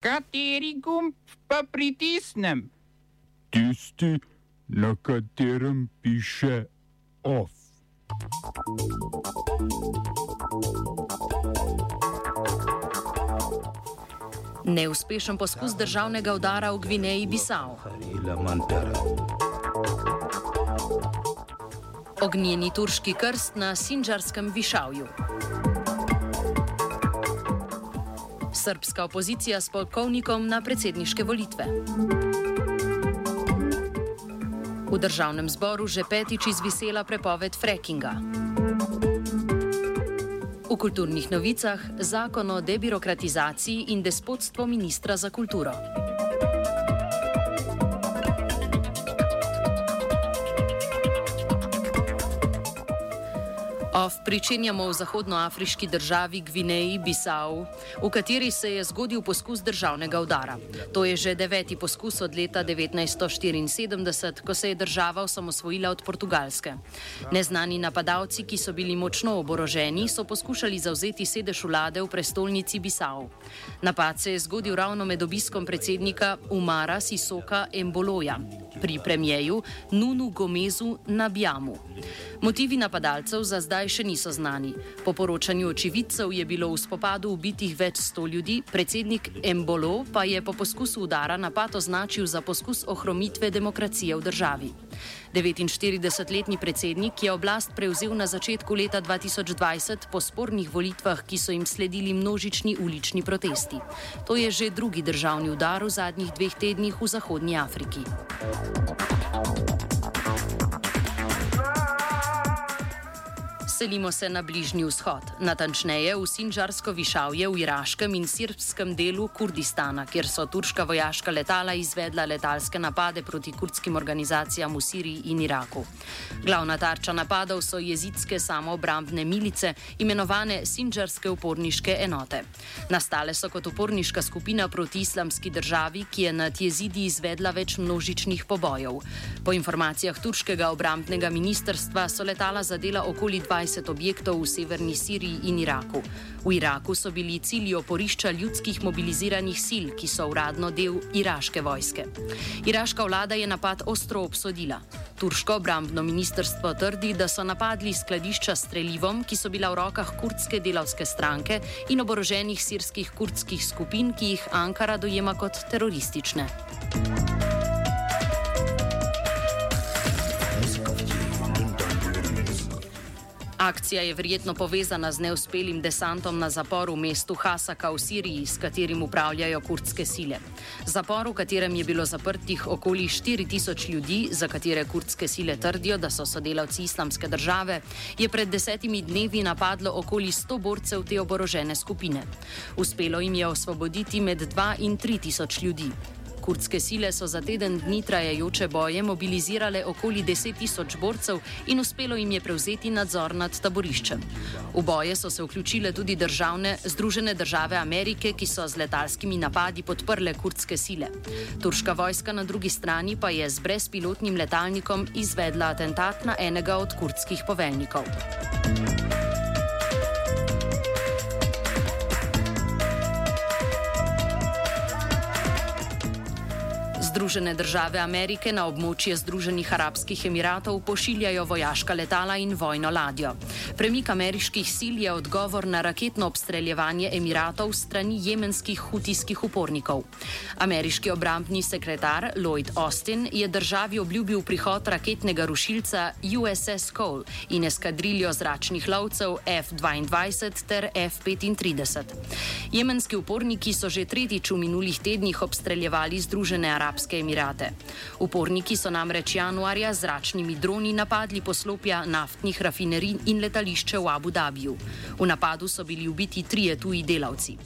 Kateri gumb pa pritisnem? Tisti, na katerem piše OF. Neuspešen poskus državnega udara v Gvineji Bisao. Ognjeni turški krst na Sinžarskem višavju. Srpska opozicija s polkovnikom na predsedniške volitve. V državnem zboru že petič izvisela prepoved frackinga. V kulturnih novicah zakon o debirokratizaciji in despotstvo ministra za kulturo. Ov pričenjamo v zahodnoafriški državi Gvineji Bisau, v kateri se je zgodil poskus državnega udara. To je že deveti poskus od leta 1974, ko se je država osamosvojila od Portugalske. Neznani napadalci, ki so bili močno oboroženi, so poskušali zauzeti sedež vlade v prestolnici Bisau. Napad se je zgodil ravno med obiskom predsednika Umara Sisoka Emboloja pri premijeju Nunu Gomezu na Bjamu. Motivi napadalcev za zdaj še niso znani. Po poročanju očividcev je bilo v spopadu ubitih več sto ljudi, predsednik Embolo pa je po poskusu udara napad označil za poskus ohromitve demokracije v državi. 49-letni predsednik je oblast prevzel na začetku leta 2020 po spornih volitvah, ki so jim sledili množični ulični protesti. To je že drugi državni udar v zadnjih dveh tednih v Zahodnji Afriki. Selimo se na Bližnji vzhod, natančneje v Sinžarsko višavje v iraškem in srpskem delu Kurdistana, kjer so turška vojaška letala izvedla letalske napade proti kurdskim organizacijam v Siriji in Iraku. Glavna tarča napadov so jezidske samoobrambne milice, imenovane Sinžarske uporniške enote. Nastale so kot uporniška skupina proti islamski državi, ki je nad jezidi izvedla več množičnih pobojev. Po informacijah turškega obrambnega ministrstva so letala zadela okoli 20 20 objektov v severni Siriji in Iraku. V Iraku so bili cilji oporišča ljudskih mobiliziranih sil, ki so uradno del iraške vojske. Iraška vlada je napad ostro obsodila. Turško obrambno ministrstvo trdi, da so napadli skladišča s streljivom, ki so bila v rokah kurdske delavske stranke in oboroženih sirskih kurdskih skupin, ki jih Ankara dojema kot teroristične. Akcija je verjetno povezana z neuspelim desantom na zapor v mestu Hasaka v Siriji, s katerim upravljajo kurdske sile. Zapor, v katerem je bilo zaprtih okoli 4000 ljudi, za katere kurdske sile trdijo, da so sodelavci islamske države, je pred desetimi dnevi napadlo okoli 100 borcev te oborožene skupine. Uspelo jim je osvoboditi med 2 in 3 tisoč ljudi. Kurdske sile so za teden dni trajajoče boje mobilizirale okoli 10 tisoč borcev in uspelo jim je prevzeti nadzor nad taboriščem. V boje so se vključile tudi državne, Združene države Amerike, ki so z letalskimi napadi podprle kurdske sile. Turška vojska na drugi strani pa je z brezpilotnim letalnikom izvedla atentat na enega od kurdskih poveljnikov. Združene države Amerike na območje Združenih arabskih emiratov pošiljajo vojaška letala in vojno ladjo. Premik ameriških sil je odgovor na raketno obstreljevanje emiratov strani jemenskih hutijskih upornikov. Ameriški obrambni sekretar Lloyd Austin je državi obljubil prihod raketnega rušilca USS Cole in eskadriljo zračnih lovcev F-22 ter F-35. Jemenski uporniki so že tretjič v minulih tednih obstreljevali Združene arabske Arabske Emirate. Uporniki so namreč januarja z zračnimi droni napadli poslopja naftnih rafinerij in letališče v Abu Dhabiju. V napadu so bili ubiti trije tuji delavci.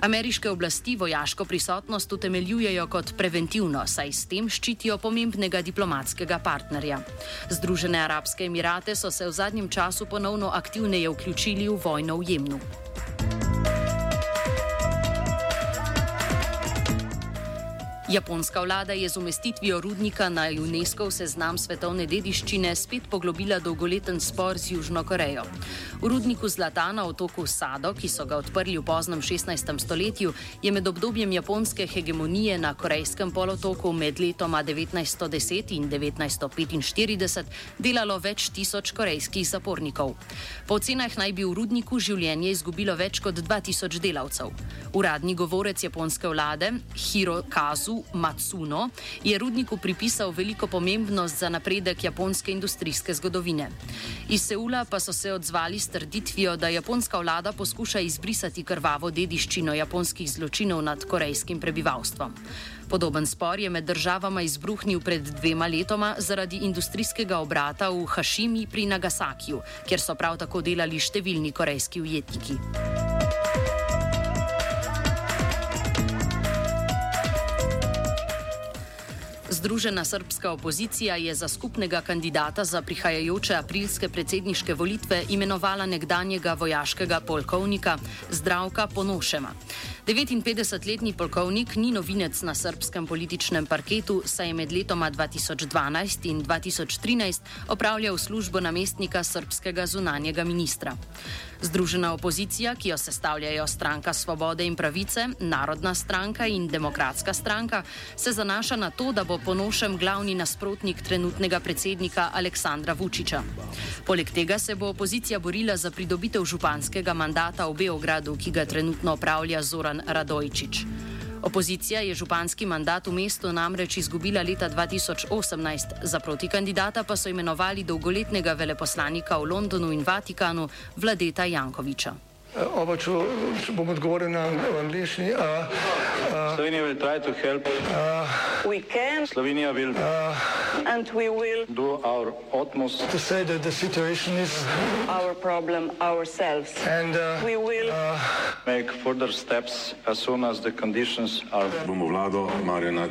Ameriške oblasti vojaško prisotnost utemeljujejo kot preventivno, saj s tem ščitijo pomembnega diplomatskega partnerja. Združene Arabske Emirate so se v zadnjem času ponovno aktivneje vključili v vojno v Jemnu. Japonska vlada je z umestitvijo rudnika na UNESCO seznam svetovne dediščine spet poglobila dolgoleten spor z Južno Korejo. V rudniku zlata na otoku Sado, ki so ga odprli v poznem 16. stoletju, je med obdobjem japonske hegemonije na korejskem polotoku med letoma 1910 in 1945 delalo več tisoč korejskih zapornikov. Po ocenah naj bi v rudniku življenje izgubilo več kot 2000 delavcev. Uradni govorec japonske vlade Hirokazu Matsuno je rudniku pripisal veliko pomembnost za napredek japonske industrijske zgodovine. Iz Seula pa so se odzvali s trditvijo, da japonska vlada poskuša izbrisati krvavo dediščino japonskih zločinov nad korejskim prebivalstvom. Podoben spor je med državama izbruhnil pred dvema letoma zaradi industrijskega obrata v Hašimi pri Nagasakiju, kjer so prav tako delali številni korejski ujetniki. Združena srpska opozicija je za skupnega kandidata za prihajajoče aprilske predsedniške volitve imenovala nekdanjega vojaškega polkovnika Zdravka Ponošema. 59-letni polkovnik ni novinec na srpskem političnem parketu, saj je med letoma 2012 in 2013 opravljal službo namestnika srpskega zunanjega ministra. Združena opozicija, ki jo sestavljajo stranka Svobode in pravice, Narodna stranka in Demokratska stranka, se zanaša na to, da bo ponošem glavni nasprotnik trenutnega predsednika Aleksandra Vučiča. Poleg tega se bo opozicija borila za pridobitev županskega mandata v Beogradu, ki ga trenutno opravlja Zoran Radojčič. Opozicija je županski mandat v mestu namreč izgubila leta 2018, za protikandidata pa so imenovali dolgoletnega veleposlanika v Londonu in Vatikanu Vladeta Jankoviča. Oba, če, če bom odgovoril na angliški. Slovenija bo poskušala pomagati. Slovenija bo naredila svoj utmost, da bo rekla, da je situacija naš problem, naš. In mi bomo naredili nadaljnje korake, as soon as the conditions are. Bomo vlado Marjana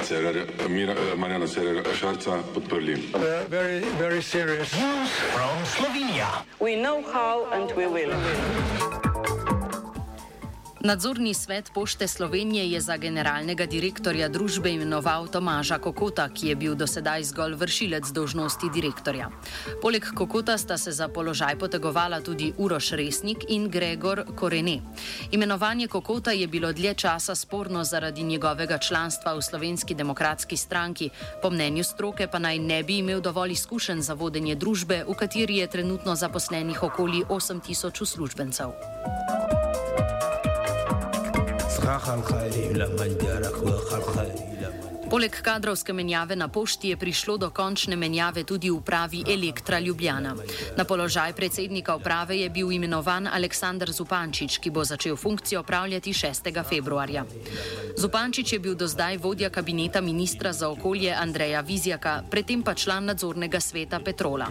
Cererera Šarca podprli. Very, very serious. News from Slovenija. We know how and we will. Nadzorni svet Pošte Slovenije je za generalnega direktorja družbe imenoval Tomaža Kokota, ki je bil dosedaj zgolj vršilec dožnosti direktorja. Poleg Kokota sta se za položaj potegovala tudi Uroš Resnik in Gregor Korene. Imenovanje Kokota je bilo dlje časa sporno zaradi njegovega članstva v Slovenski demokratski stranki, po mnenju stroke pa naj ne bi imel dovolj izkušenj za vodenje družbe, v kateri je trenutno zaposlenih okoli 8000 uslužbencev. Poleg kadrovske menjave na pošti je prišlo do končne menjave tudi v upravi Elektra Ljubljana. Na položaj predsednika uprave je bil imenovan Aleksandr Zupančič, ki bo začel funkcijo upravljati 6. februarja. Zupančič je bil do zdaj vodja kabineta ministra za okolje Andreja Vizjaka, predtem pa član nadzornega sveta Petrola.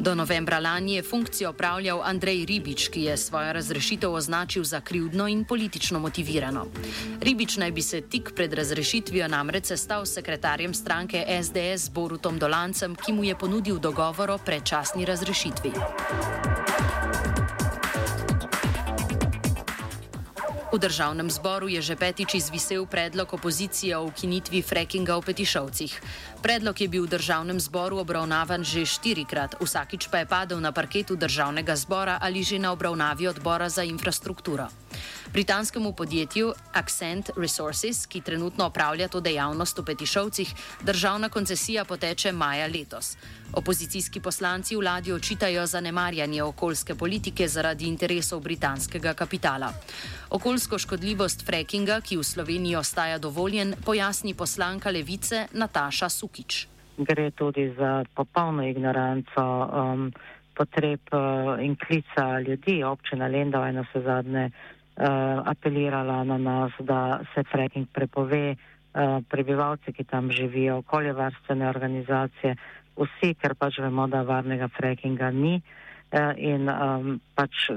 Do novembra lani je funkcijo opravljal Andrej Ribič, ki je svojo razrešitev označil za krivdno in politično motivirano. Ribič naj bi se tik pred razrešitvijo namreč sestal s sekretarjem stranke SDS Borutom Dolancem, ki mu je ponudil dogovor o predčasni razrešitvi. V državnem zboru je že petič izvisel predlog opozicije o ukinitvi frackinga v Petišovcih. Predlog je bil v državnem zboru obravnavan že štirikrat, vsakič pa je padel na parketu državnega zbora ali že na obravnavi odbora za infrastrukturo. Britanskemu podjetju Accent Resources, ki trenutno opravlja to dejavnost v Petišovcih, državna koncesija poteče maja letos. Opozicijski poslanci vladi očitajo zanemarjanje okoljske politike zaradi interesov britanskega kapitala. Okoljsko škodljivost frackinga, ki v Sloveniji ostaja dovoljen, pojasni poslanka levice Nataša Sukič. Gre tudi za popolno ignoranco um, potreb uh, in klica ljudi. Občina Lendova je na vse zadnje uh, apelirala na nas, da se fracking prepove. Uh, prebivalci, ki tam živijo, okoljevarstvene organizacije, vsi, ker pač vemo, da varnega frackinga ni. Uh, in um, pač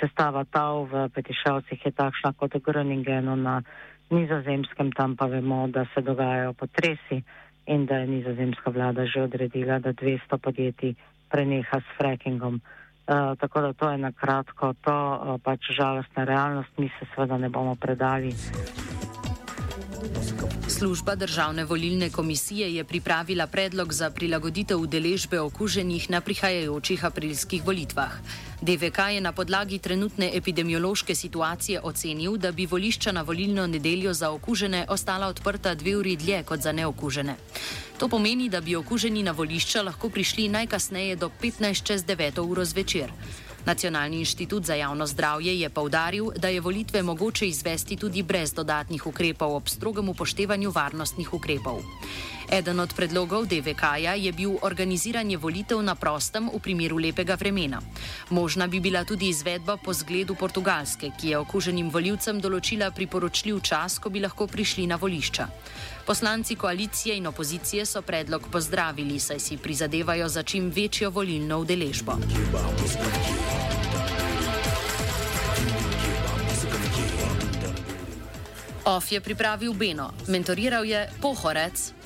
sestava tav v Petišavcih je takšna kot v Groningenu na nizozemskem, tam pa vemo, da se dogajajo potresi in da je nizozemska vlada že odredila, da 200 podjetij preneha s frackingom. Eh, tako da to je na kratko, to uh, pač žalostna realnost, mi se seveda ne bomo predali. Služba državne volilne komisije je pripravila predlog za prilagoditev udeležbe okuženih na prihajajočih aprilskih volitvah. DVK je na podlagi trenutne epidemiološke situacije ocenil, da bi volišča na volilno nedeljo za okužene ostala odprta dve uri dlje kot za neokužene. To pomeni, da bi okuženi na volišča lahko prišli najkasneje do 15 čez 9 uro zvečer. Nacionalni inštitut za javno zdravje je povdaril, da je volitve mogoče izvesti tudi brez dodatnih ukrepov ob strogem upoštevanju varnostnih ukrepov. Eden od predlogov DVK-ja je bil organiziranje volitev na prostem v primeru lepega vremena. Možna bi bila tudi izvedba po zgledu Portugalske, ki je okuženim voljivcem določila priporočljiv čas, ko bi lahko prišli na volišča. Poslanci koalicije in opozicije so predlog pozdravili, saj si prizadevajo za čim večjo volilno udeležbo. OF je pripravil Beno, mentoriral je Pohorec.